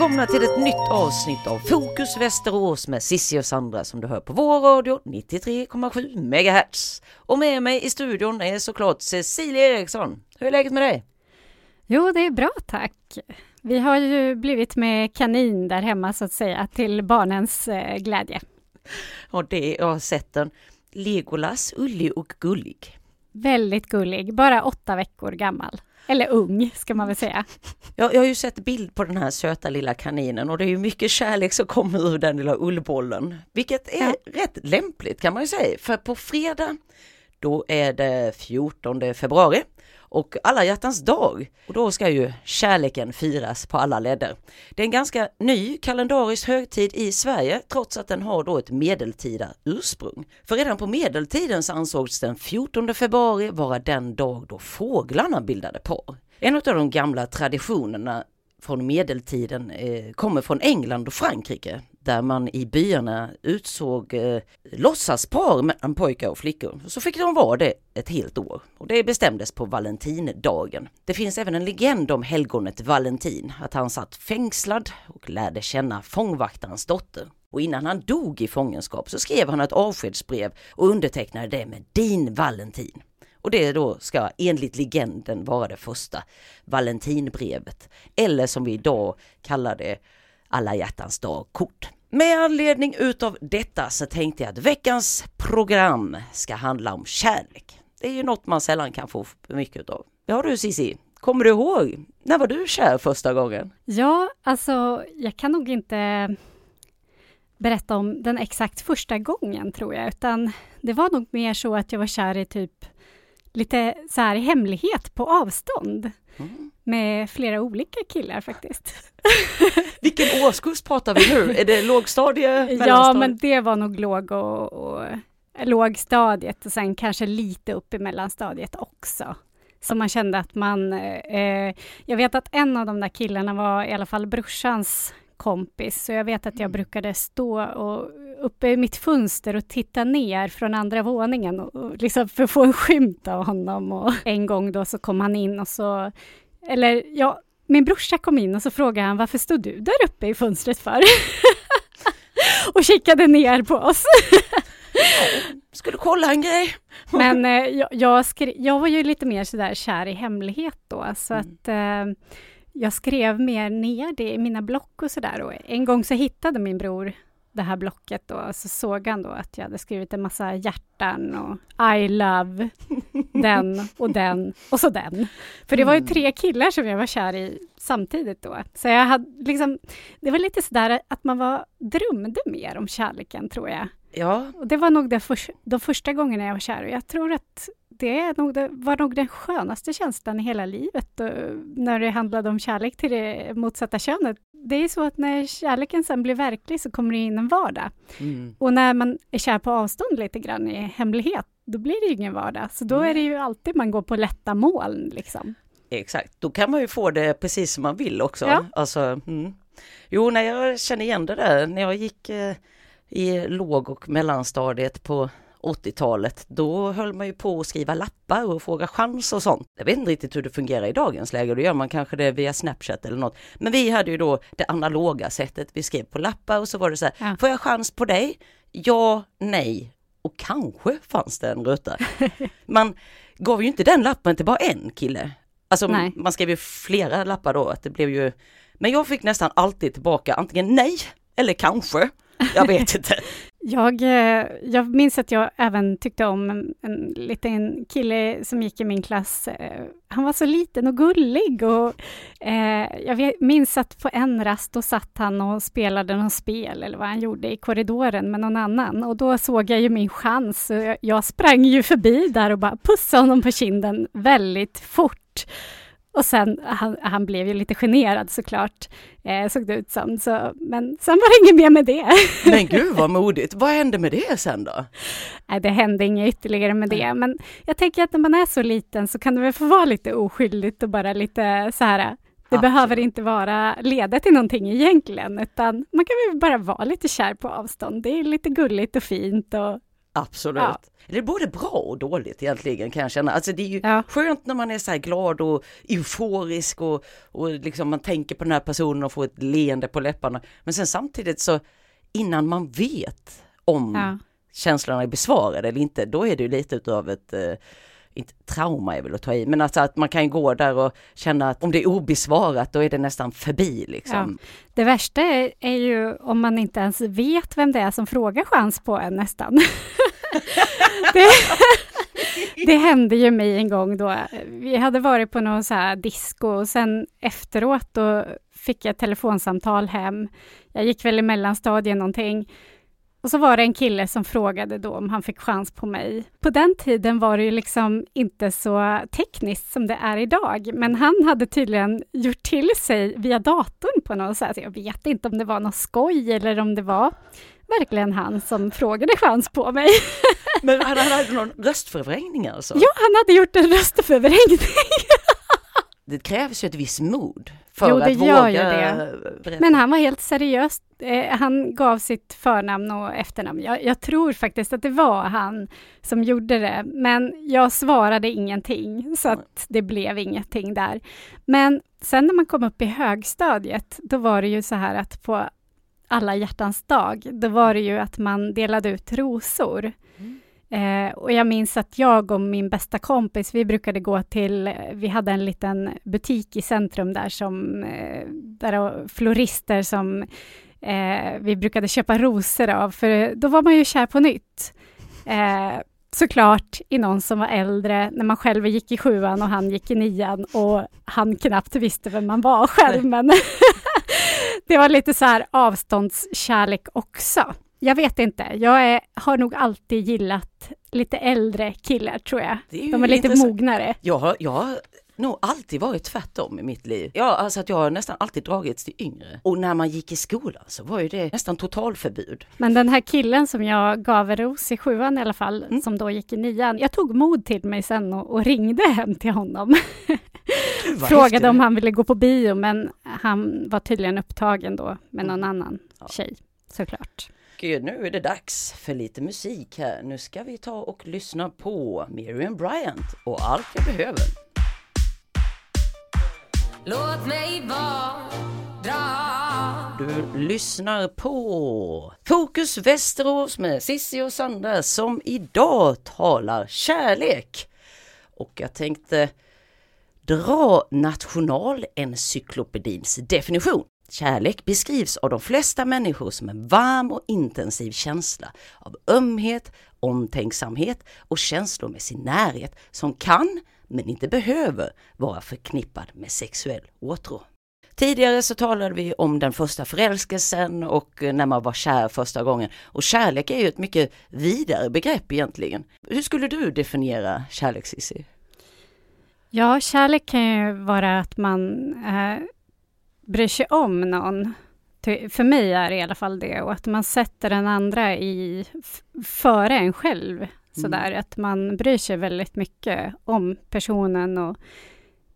välkomna till ett nytt avsnitt av Fokus Västerås med Sissi och Sandra som du hör på vår radio 93,7 MHz. Och med mig i studion är såklart Cecilia Eriksson. Hur är läget med dig? Jo, det är bra tack. Vi har ju blivit med kanin där hemma så att säga till barnens eh, glädje. Ja, det jag har sett den. Legolas, ullig och gullig. Väldigt gullig, bara åtta veckor gammal. Eller ung, ska man väl säga. Jag, jag har ju sett bild på den här söta lilla kaninen och det är ju mycket kärlek som kommer ur den lilla ullbollen. Vilket är ja. rätt lämpligt kan man ju säga, för på fredag då är det 14 februari och alla hjärtans dag. Och då ska ju kärleken firas på alla ledder. Det är en ganska ny kalendarisk högtid i Sverige trots att den har då ett medeltida ursprung. För redan på medeltiden så ansågs den 14 februari vara den dag då fåglarna bildade par. En av de gamla traditionerna från medeltiden eh, kommer från England och Frankrike där man i byarna utsåg eh, låtsaspar mellan pojkar och flickor. Så fick de vara det ett helt år och det bestämdes på Valentindagen. Det finns även en legend om helgonet Valentin, att han satt fängslad och lärde känna fångvaktarens dotter. Och innan han dog i fångenskap så skrev han ett avskedsbrev och undertecknade det med din Valentin. Och det då ska enligt legenden vara det första Valentinbrevet. Eller som vi idag kallar det alla hjärtans dag-kort. Med anledning utav detta så tänkte jag att veckans program ska handla om kärlek. Det är ju något man sällan kan få mycket utav. Ja du Cissi, kommer du ihåg? När var du kär första gången? Ja, alltså jag kan nog inte berätta om den exakt första gången tror jag, utan det var nog mer så att jag var kär i typ lite så här hemlighet på avstånd. Mm. Med flera olika killar faktiskt. Vilken årskurs pratar vi nu? Är det lågstadie? Ja, men det var nog låg och, och lågstadiet och sen kanske lite upp i mellanstadiet också. Så man kände att man... Eh, jag vet att en av de där killarna var i alla fall brorsans kompis, så jag vet att jag mm. brukade stå och, uppe i mitt fönster och titta ner från andra våningen och, och liksom för att få en skymt av honom. Och en gång då så kom han in och så... Eller ja, min brorsa kom in och så frågade han varför stod du där uppe i fönstret för? och kikade ner på oss. Skulle kolla en grej. Men eh, jag, jag, skri- jag var ju lite mer sådär kär i hemlighet då, så mm. att eh, jag skrev mer ner det i mina block och sådär. En gång så hittade min bror det här blocket och så såg han då att jag hade skrivit en massa hjärtan och I love den och den och så den. För det var ju mm. tre killar som jag var kär i samtidigt då. Så jag hade liksom, det var lite sådär att man var, drömde mer om kärleken tror jag. Ja. Och det var nog det för, de första gångerna jag var kär och jag tror att det, är nog det var nog den skönaste känslan i hela livet när det handlade om kärlek till det motsatta könet. Det är så att när kärleken sen blir verklig så kommer det in en vardag. Mm. Och när man är kär på avstånd lite grann i hemlighet, då blir det ju ingen vardag. Så då är det ju alltid man går på lätta moln liksom. Exakt, då kan man ju få det precis som man vill också. Ja. Alltså, mm. Jo, när jag känner igen det där, när jag gick eh, i låg och mellanstadiet på 80-talet, då höll man ju på att skriva lappar och fråga chans och sånt. Jag vet inte riktigt hur det fungerar i dagens läge, då gör man kanske det via Snapchat eller något. Men vi hade ju då det analoga sättet, vi skrev på lappar och så var det så här, ja. får jag chans på dig? Ja, nej och kanske fanns det en ruta. Man gav ju inte den lappen till bara en kille. Alltså nej. man skrev ju flera lappar då, att det blev ju men jag fick nästan alltid tillbaka antingen nej eller kanske. Jag vet inte. jag, eh, jag minns att jag även tyckte om en, en liten kille som gick i min klass. Eh, han var så liten och gullig och eh, jag minns att på en rast då satt han och spelade något spel eller vad han gjorde i korridoren med någon annan och då såg jag ju min chans. Jag, jag sprang ju förbi där och bara pussade honom på kinden väldigt fort. Och sen, han, han, blev ju lite generad såklart, eh, såg det ut som. Så, men sen var det inget mer med det. Men gud vad modigt! Vad hände med det sen då? Nej, det hände inget ytterligare med det. Men jag tänker att när man är så liten så kan det väl få vara lite oskyldigt och bara lite så här det Absolut. behöver inte vara leda till någonting egentligen, utan man kan väl bara vara lite kär på avstånd. Det är lite gulligt och fint och Absolut. Ja. Det är både bra och dåligt egentligen kan jag känna. Alltså det är ju Ja. skönt när man är så här glad och euforisk och, och liksom man tänker på den här personen och får ett leende på läpparna. Men sen samtidigt så innan man vet om Ja. känslorna är besvarade eller inte, då är det ju lite utav ett eh, inte trauma är väl att ta i, men alltså att man kan gå där och känna att om det är obesvarat då är det nästan förbi liksom. Det värsta är, är ju om man inte ens vet vem det är som frågar chans på en nästan. det, det hände ju mig en gång då. Vi hade varit på någon så här disco och sen efteråt då fick jag ett telefonsamtal hem. Jag gick väl i mellanstadiet någonting. Och så var det en kille som frågade då om han fick chans på mig. På den tiden var det ju liksom inte så tekniskt som det är idag, men han hade tydligen gjort till sig via datorn på något sätt. Jag vet inte om det var något skoj eller om det var verkligen han som frågade chans på mig. Men han hade någon röstförvrängning alltså? Ja, han hade gjort en röstförvrängning. Det krävs ju ett visst mod för Jo, det gör ju det. berätta. Men han var helt seriös. Eh, han gav sitt förnamn och efternamn. Jag, jag tror faktiskt att det var han som gjorde det, men jag svarade ingenting, så att det blev ingenting där. Men sen när man kom upp i högstadiet, då var det ju så här att på alla hjärtans dag, då var det ju att man delade ut rosor. Eh, och jag minns att jag och min bästa kompis, vi brukade gå till, vi hade en liten butik i centrum där som, eh, där var florister som eh, vi brukade köpa rosor av, för då var man ju kär på nytt. Eh, såklart i någon som var äldre, när man själv gick i sjuan och han gick i nian och han knappt visste vem man var själv, men det var lite så här avståndskärlek också. Jag vet inte, jag är, har nog alltid gillat lite äldre killar tror jag. Är De är lite intressant. mognare. Jag har, jag har nog alltid varit tvärtom i mitt liv. Ja, alltså att jag har nästan alltid dragits till yngre. Och när man gick i skolan så var ju det nästan totalförbud. Men den här killen som jag gav ros i sjuan i alla fall, Mm. som då gick i nian, jag tog mod till mig sen och, och ringde hem till honom. Frågade om han ville gå på bio, men han var tydligen upptagen då med någon annan Ja. tjej, såklart. Gud, nu är det dags för lite musik här. Nu ska vi ta och lyssna på Miriam Bryant och Allt jag behöver. Låt mig vara Du lyssnar på Fokus Västerås med Sissi och Sandra som idag talar kärlek. Och jag tänkte dra Nationalencyklopedins definition. Kärlek beskrivs av de flesta människor som en varm och intensiv känsla av ömhet, omtänksamhet och känslomässig närhet som kan, men inte behöver, vara förknippad med sexuell åtrå. Tidigare så talade vi om den första förälskelsen och eh, när man var kär första gången. Och kärlek är ju ett mycket vidare begrepp egentligen. Hur skulle du definiera kärlek Cissi? Ja, kärlek kan ju vara att man eh, bryr sig om någon. För mig är det i alla fall det. Och att man sätter den andra i, före en själv. Sådär, att man bryr sig väldigt mycket om personen och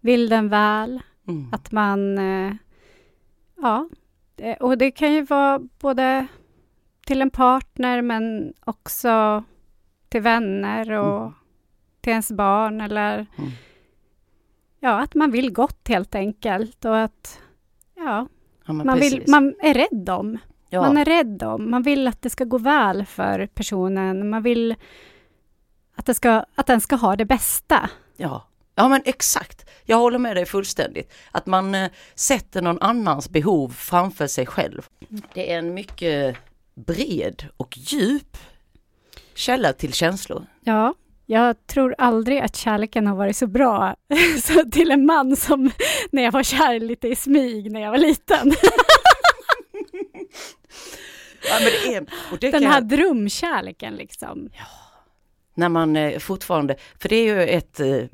vill den väl. Mm. Att man... Eh, ja, det- och det kan ju vara både till en partner men också till vänner och Mm. till ens barn eller Mm. ja, att man vill gott helt enkelt och att ja, Ja, man, vill, precis. man är rädd om. ja. Man är rädd om, man vill att det ska gå väl för personen, man vill att, det ska, att den ska ha det bästa. Ja. ja, men exakt. Jag håller med dig fullständigt. Att man eh, sätter någon annans behov framför sig själv. Det är en mycket bred och djup källa till känslor. Ja, jag tror aldrig att kärleken har varit så bra så till en man som när jag var kär lite i smyg när jag var liten. Ja, det är, det Den här jag- drömkärleken liksom. när man eh, fortfarande, för det är ju ett eh,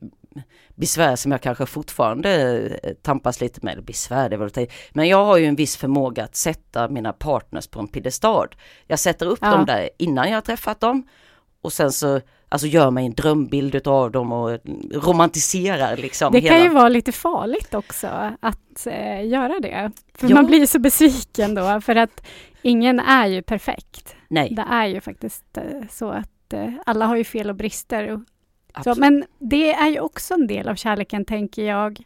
besvär som jag kanske fortfarande eh, tampas lite med, besvär det ta i. men jag har ju en viss förmåga att sätta mina partners på en piedestal. Jag sätter upp Ja. dem där innan jag har träffat dem och sen så alltså gör mig en drömbild av dem och romantiserar liksom Det hela. kan ju vara lite farligt också att eh, göra det. För Ja. man blir så besviken då, för att ingen är ju perfekt. Nej, Det är ju faktiskt eh, så att eh, alla har ju fel och brister. Och, så, men det är ju också en del av kärleken, tänker jag,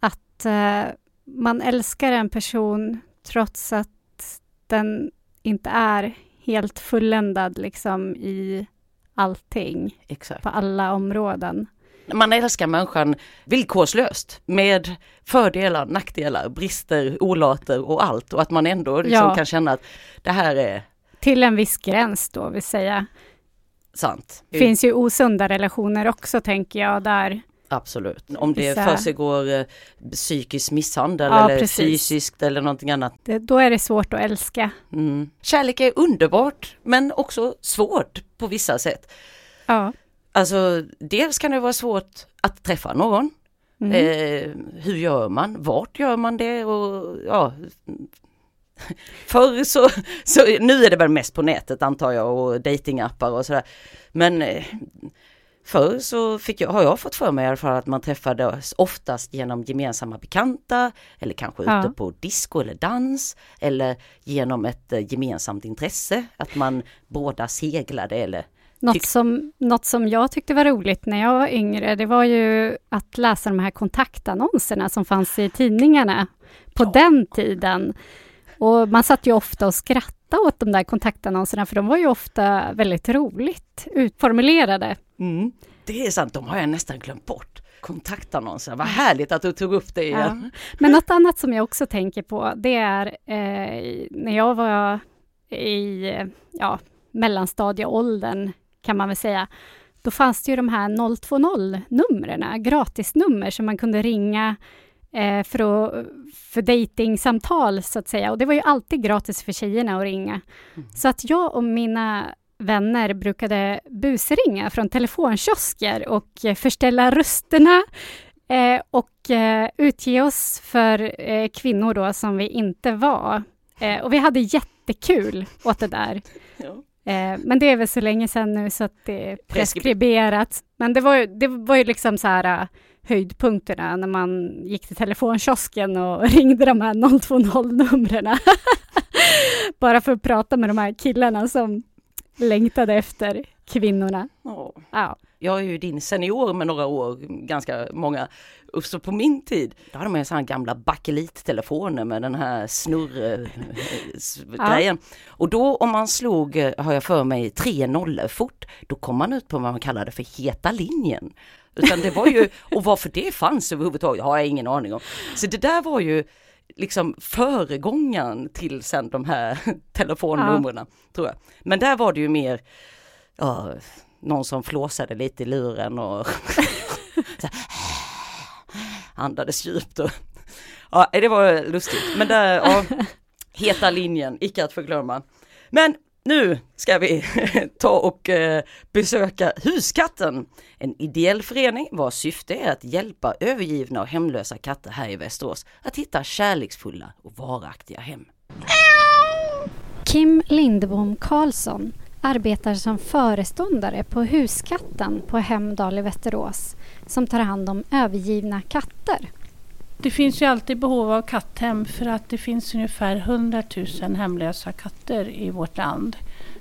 att eh, man älskar en person trots att den inte är helt fulländad liksom i allting, Exakt. på alla områden. Man älskar människan villkorslöst med fördelar, nackdelar, brister, olater och allt och att man ändå liksom Ja. kan känna att det här är Till en viss gräns då, vill säga. sant. Det finns ju osunda relationer också, tänker jag, där Absolut. Om det försiggår eh, psykisk misshandel Ja, eller precis. fysiskt eller någonting annat. det, då är det svårt att älska. Mm. Kärlek är underbart men också svårt på vissa sätt. Ja. Alltså dels kan det vara svårt att träffa någon. Mm. Eh, hur gör man? Vart gör man det? Och, ja. Förr så, så, nu är det väl mest på nätet antar jag och datingappar och sådär. Men eh, förr så fick jag, har jag fått för mig i alla fall att man träffades oftast genom gemensamma bekanta eller kanske Ja. ute på disco eller dans eller genom ett eh, gemensamt intresse, att man båda seglade eller Något, som, något som jag tyckte var roligt när jag var yngre, det var ju att läsa de här kontaktannonserna som fanns i tidningarna på Ja. den tiden. Och man satt ju ofta och skrattade åt de där kontaktannonserna, för de var ju ofta väldigt roligt utformulerade. Mm. Det är sant, de har jag nästan glömt bort. Kontaktannonser, vad härligt att du tog upp det igen. Men något annat som jag också tänker på, det är eh, när jag var i ja, mellanstadieåldern, kan man väl säga, då fanns det ju de här 020-numren, gratisnummer som man kunde ringa eh, för, att, för dejtingsamtal så att säga. Och det var ju alltid gratis för tjejerna att ringa. Så att jag och mina vänner brukade busringa från telefonkiosker och eh, förställa rösterna eh, och eh, utge oss för eh, kvinnor då som vi inte var. Och vi hade jättekul åt det där. Ja. Men det är väl så länge sedan nu så att det är preskriberat. Men det var ju, det var ju liksom så här höjdpunkterna när man gick till telefonkiosken och ringde de här 020-numren. Bara för att prata med de här killarna som längtade efter kvinnorna. Ja. Ja, Jag är ju din senior med några år, ganska många. Så på min tid, då hade man ju sådana gamla bakelittelefoner med den här snurr-grejen. Och då om man slog, eh, har jag för mig, tre nollor fort, då kom man ut på vad man kallade för heta linjen. Utan det var ju, och varför det fanns överhuvudtaget har jag ingen aning om. Så det där var ju liksom föregångaren till sen de här telefonnumren, tror jag. Men där var det ju mer, ja, någon som flåsade lite i luren och så här, andades djupt. Och, ja, det var lustigt. Men där, ja, heta linjen, icke att förglömma. Men nu ska vi ta och eh, besöka Huskatten, en ideell förening vars syfte är att hjälpa övergivna och hemlösa katter här i Västerås att hitta kärleksfulla och varaktiga hem. Kim Lindbom Karlsson arbetar som föreståndare på Huskatten på Hemdal i Västerås som tar hand om övergivna katter. Det finns ju alltid behov av katthem för att det finns ungefär 100 000 hemlösa katter i vårt land.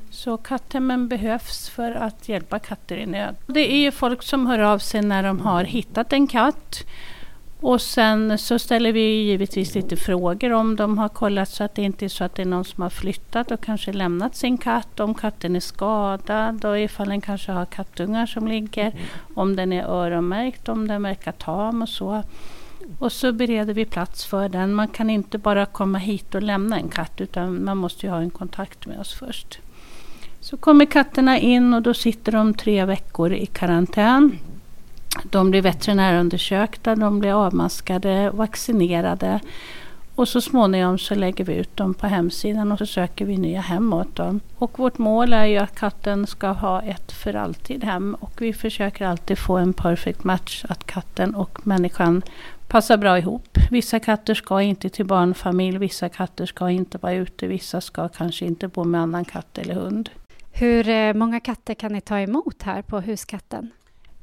Så katthemmen behövs för att hjälpa katter i nöd. Det är ju folk som hör av sig när de har hittat en katt. Och sen så ställer vi givetvis lite frågor om de har kollat så att det inte är så att det är någon som har flyttat och kanske lämnat sin katt. Om katten är skadad och ifall den kanske har kattungar som ligger. Om den är öronmärkt, om den verkar tam och så. Och så bereder vi plats för den. Man kan inte bara komma hit och lämna en katt utan man måste ju ha en kontakt med oss först. Så kommer katterna in och då sitter de tre veckor i karantän. De blir veterinärundersökta, de blir avmaskade, vaccinerade. Och så småningom så lägger vi ut dem på hemsidan och så söker vi nya hem åt dem. Och vårt mål är ju att katten ska ha ett för alltid hem och vi försöker alltid få en perfect match, att katten och människan passar bra ihop. Vissa katter ska inte till barnfamilj, vissa katter ska inte vara ute, vissa ska kanske inte bo med annan katt eller hund. Hur eh, många katter kan ni ta emot här på Huskatten?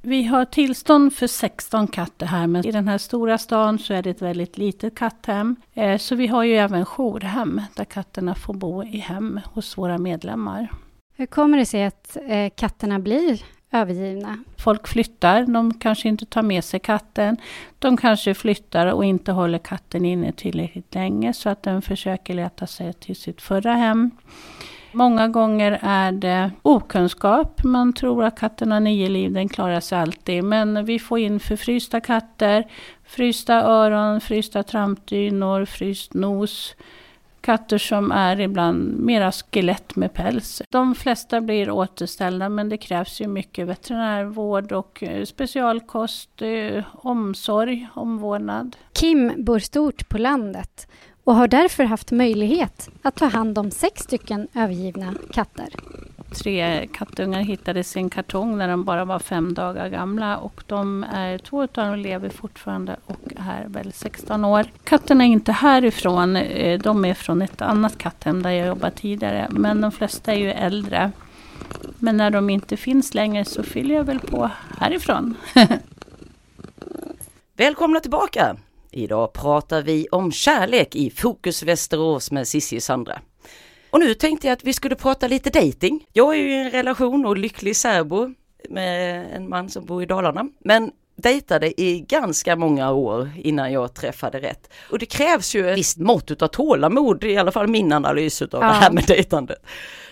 Vi har tillstånd för 16 katter här, men i den här stora stan så är det ett väldigt litet katthem. Eh, Så vi har ju även jourhem där katterna får bo i hem hos våra medlemmar. Hur kommer det sig att eh, katterna blir övergivna? Folk flyttar, de kanske inte tar med sig katten. De kanske flyttar och inte håller katten inne tillräckligt länge så att den försöker leta sig till sitt förra hem. Många gånger är det okunskap. Man tror att katten har nio liv, den klarar sig alltid. Men vi får in förfrysta katter, frysta öron, frysta trampdynor, fryst nos. Katter som är ibland mera skelett med päls. De flesta blir återställda men det krävs ju mycket veterinärvård och eh, specialkost, eh, omsorg, omvårdnad. Kim bor stort på landet och har därför haft möjlighet att ta hand om sex stycken övergivna katter. Tre kattungar hittades i en kartong när de bara var fem dagar gamla och de är, två av dem lever fortfarande och är väl 16 år. Katterna är inte härifrån, eh, de är från ett annat katthem där jag jobbat tidigare men de flesta är ju äldre. Men när de inte finns längre så fyller jag väl på härifrån. Välkomna tillbaka! Idag pratar vi om kärlek i Fokus Västerås med Cissi och Sandra. Och nu tänkte jag att vi skulle prata lite dating. Jag är ju i en relation och lycklig särbo med en man som bor i Dalarna. Men dejtade i ganska många år innan jag träffade rätt. Och det krävs ju ett visst mått av tålamod, i alla fall min analys av Ja. det här med dejtande.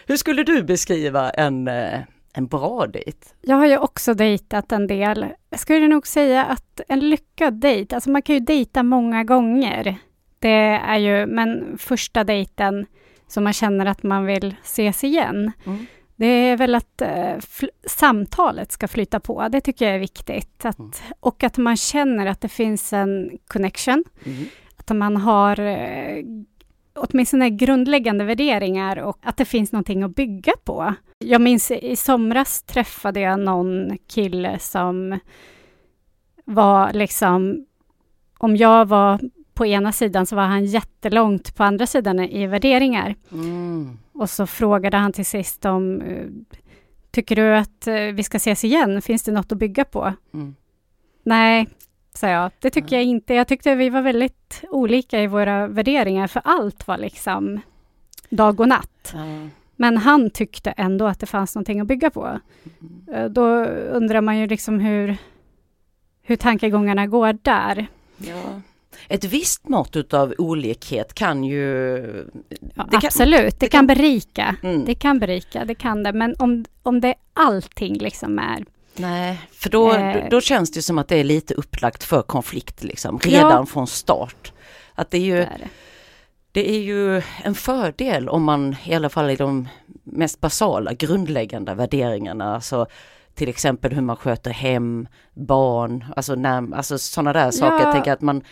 Hur skulle du beskriva en, eh, en bra dejt? Jag har ju också dejtat en del. Jag skulle nog säga att en lyckad dejt, alltså man kan ju dejta många gånger. Det är ju, men första dejten som man känner att man vill ses igen. Mm. Det är väl att eh, samtalet ska flyta på. Det tycker jag är viktigt. Att, Mm. Och att man känner att det finns en connection. Mm. Att man har eh, åtminstone grundläggande värderingar och att det finns någonting att bygga på. Jag minns i somras träffade jag någon kille som var liksom, om jag var på ena sidan så var han jättelångt på andra sidan i värderingar. Mm. Och så frågade han till sist om, tycker du att eh, vi ska ses igen? Finns det något att bygga på? Mm. Nej, sa jag. Det tycker jag inte. Jag tyckte vi var väldigt olika i våra värderingar, för allt var liksom dag och natt. Ja. Men han tyckte ändå att det fanns någonting att bygga på. Eh, Då undrar man ju liksom hur, hur tankegångarna går där. Ja. Ett visst mått utav olikhet kan ju... Ja, Det kan- absolut, det, det kan kan- berika. Mm. Det kan berika, det kan det. Men om, om det allting liksom är... Nej, för då, Eh. då, känns det som att det är lite upplagt för konflikt liksom, redan Ja. från start. Att det är, ju, det är det. det är ju en fördel om man i alla fall i de mest basala grundläggande värderingarna, alltså till exempel hur man sköter hem, barn, alltså, när, alltså sådana där saker. Ja. Jag tänker att man,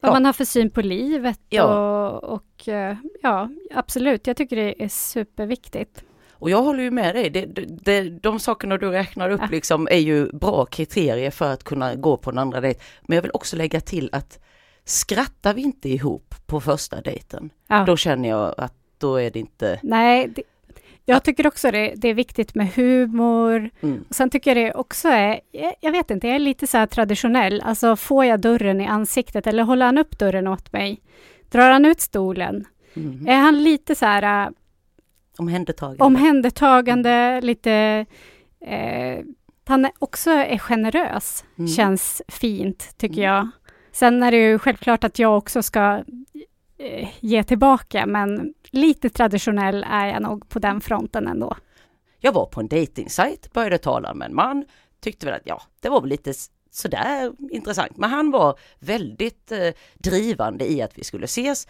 Vad Ja. man har för syn på livet Ja. och, och eh, ja, absolut. Jag tycker det är superviktigt. Och jag håller ju med dig, det, det, det, de sakerna du räknar upp liksom är ju bra kriterier för att kunna gå på en andra dejt. Men jag vill också lägga till att skrattar vi inte ihop på första dejten, Ja. då känner jag att då är det inte... Nej, det, jag tycker också det, det är viktigt med humor. Mm. Och sen tycker jag det också är, jag- vet inte, jag är lite så traditionell. Alltså får jag dörren i ansiktet eller håller han upp dörren åt mig? Drar han ut stolen? Mm. Är han lite så här äh, Omhändertagande. omhändertagande, lite... Eh, han också är generös, Mm. känns fint tycker Mm. jag. Sen är det ju självklart att jag också ska eh, ge tillbaka, men lite traditionell är jag nog på den fronten ändå. Jag var på en dejtingsajt, började tala med en man, tyckte väl att ja, det var väl lite sådär intressant. Men han var väldigt eh, drivande i att vi skulle ses.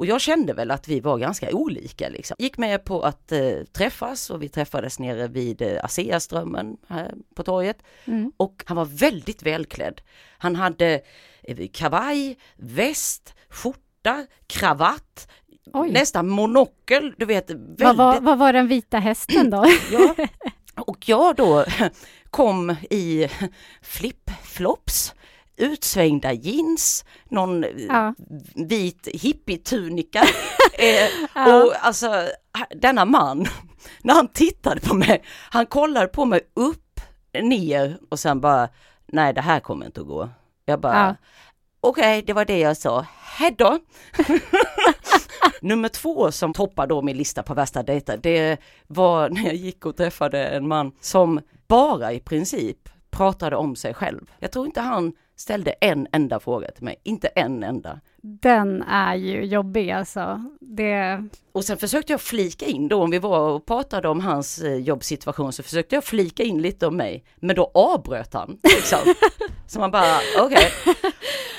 Och jag kände väl att vi var ganska olika liksom. Gick med på att eh, träffas och vi träffades nere vid eh, Aseaströmmen här på torget. Mm. Och han var väldigt välklädd. Han hade eh, kavaj, väst, skjorta, kravatt, Oj. nästan monokel, du vet. Väldigt... Vad, var, vad var den vita hästen då? Ja. Och jag då kom i flip-flops, utsvängda jeans, någon Ja. vit hippietunika. eh, Ja. Och alltså denna man, när han tittade på mig, han kollade på mig upp, ner och sen bara, nej det här kommer inte att gå. Jag bara, Ja. okej det var det jag sa, hejdå. Nummer två som toppar då min lista på värsta dejter, det var när jag gick och träffade en man som bara i princip pratade om sig själv. Jag tror inte han ställde en enda fråga till mig, inte en enda. Den är ju jobbig alltså. Det... Och sen försökte jag flika in då, om vi var och pratade om hans eh, jobbsituation, så försökte jag flika in lite om mig, men då avbröt han. Liksom. så man bara, okej.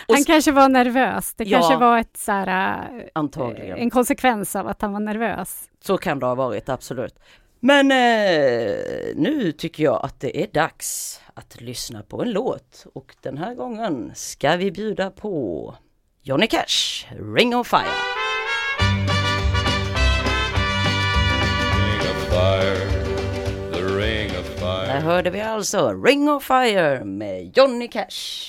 Och Han kanske var nervös. Det Ja. kanske var ett så här, eh, Antagligen. en konsekvens av att han var nervös. Så kan det ha varit, absolut. Men eh, nu tycker jag att det är dags att lyssna på en låt och den här gången ska vi bjuda på Johnny Cash, Ring of Fire. Ring of fire, the ring of Där fire. hörde vi alltså Ring of Fire med Johnny Cash.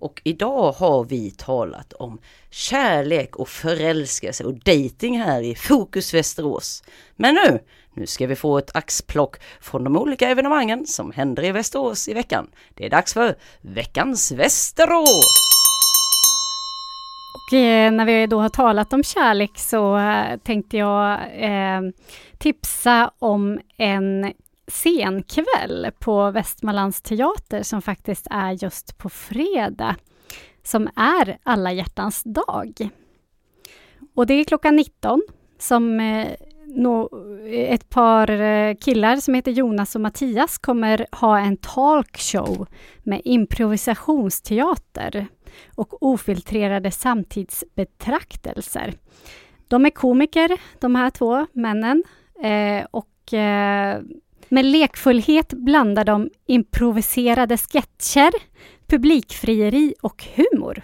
Och idag har vi talat om kärlek och förälskelse och dating här i Fokus Västerås. Men nu, nu ska vi få ett axplock från de olika evenemangen som händer i Västerås i veckan. Det är dags för veckans Västerås! Och eh, när vi då har talat om kärlek så eh, tänkte jag eh, tipsa om en scenkväll på Västmanlands teater som faktiskt är just på fredag, som är alla hjärtans dag. Och det är klockan 19 som eh, ett par eh, killar som heter Jonas och Mattias kommer ha en talkshow med improvisationsteater och ofiltrerade samtidsbetraktelser. De är komiker, de här två männen, eh, och eh, med lekfullhet blandar de improviserade sketcher, publikfrieri och humor.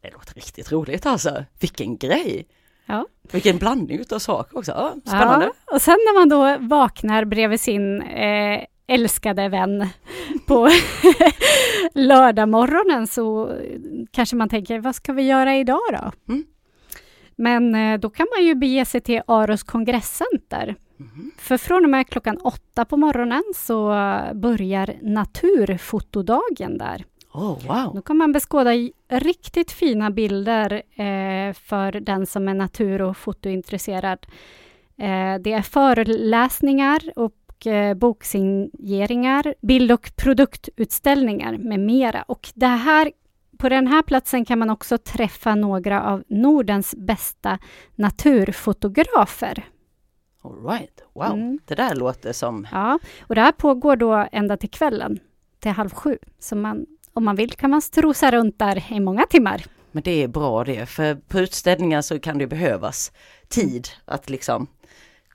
Det låter riktigt roligt alltså. Vilken grej! Ja. Vilken blandning utav saker också. Ja, spännande. Ja, och sen när man då vaknar bredvid sin eh, älskade vän på lördagmorgonen så kanske man tänker, vad ska vi göra idag då? Mm. Men eh, då kan man ju bege sig till Aros kongresscenter. Mhm. För från och med klockan åtta på morgonen så börjar naturfotodagen där. Oh, wow! Då kan man beskåda riktigt fina bilder eh, för den som är natur och fotointresserad. Eh, det är föreläsningar och eh, boksigneringar, bild och produktutställningar med mera. Och det här, på den här platsen kan man också träffa några av Nordens bästa naturfotografer. All right. Wow, Mm. det där låter som... Ja, och det här pågår då ända till kvällen, till halv sju. Så man, om man vill kan man strosa runt där i många timmar. Men det är bra det, för på utställningar så kan det behövas tid att liksom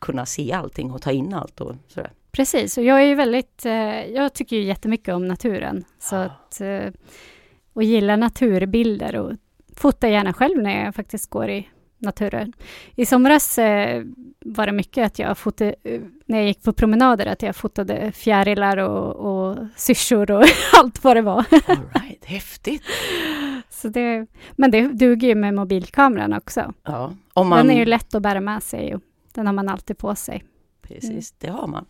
kunna se allting och ta in allt och sådär. Precis, och jag är ju väldigt, eh, jag tycker ju jättemycket om naturen. Så Ja. att, eh, och gillar naturbilder och fotar gärna själv när jag faktiskt går i naturen. I somras eh, var det mycket att jag fotade, eh, när jag gick på promenader, att jag fotade fjärilar och, och syrsor och allt vad det var. All right, häftigt! Så det, men det duger ju med mobilkameran också. Ja, om man... Den är ju lätt att bära med sig den har man alltid på sig. Precis, det har man.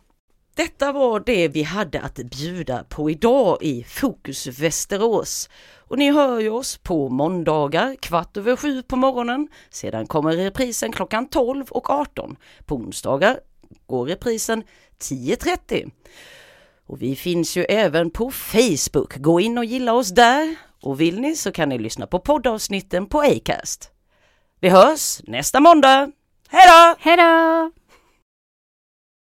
Detta var det vi hade att bjuda på idag i Fokus Västerås. Och ni hör ju oss på måndagar kvart över sju på morgonen. Sedan kommer reprisen klockan 12 och 18. På onsdagar går reprisen 10.30. Och vi finns ju även på Facebook. Gå in och gilla oss där. Och vill ni så kan ni lyssna på poddavsnitten på Acast. Vi hörs nästa måndag. Hej då! Hej då!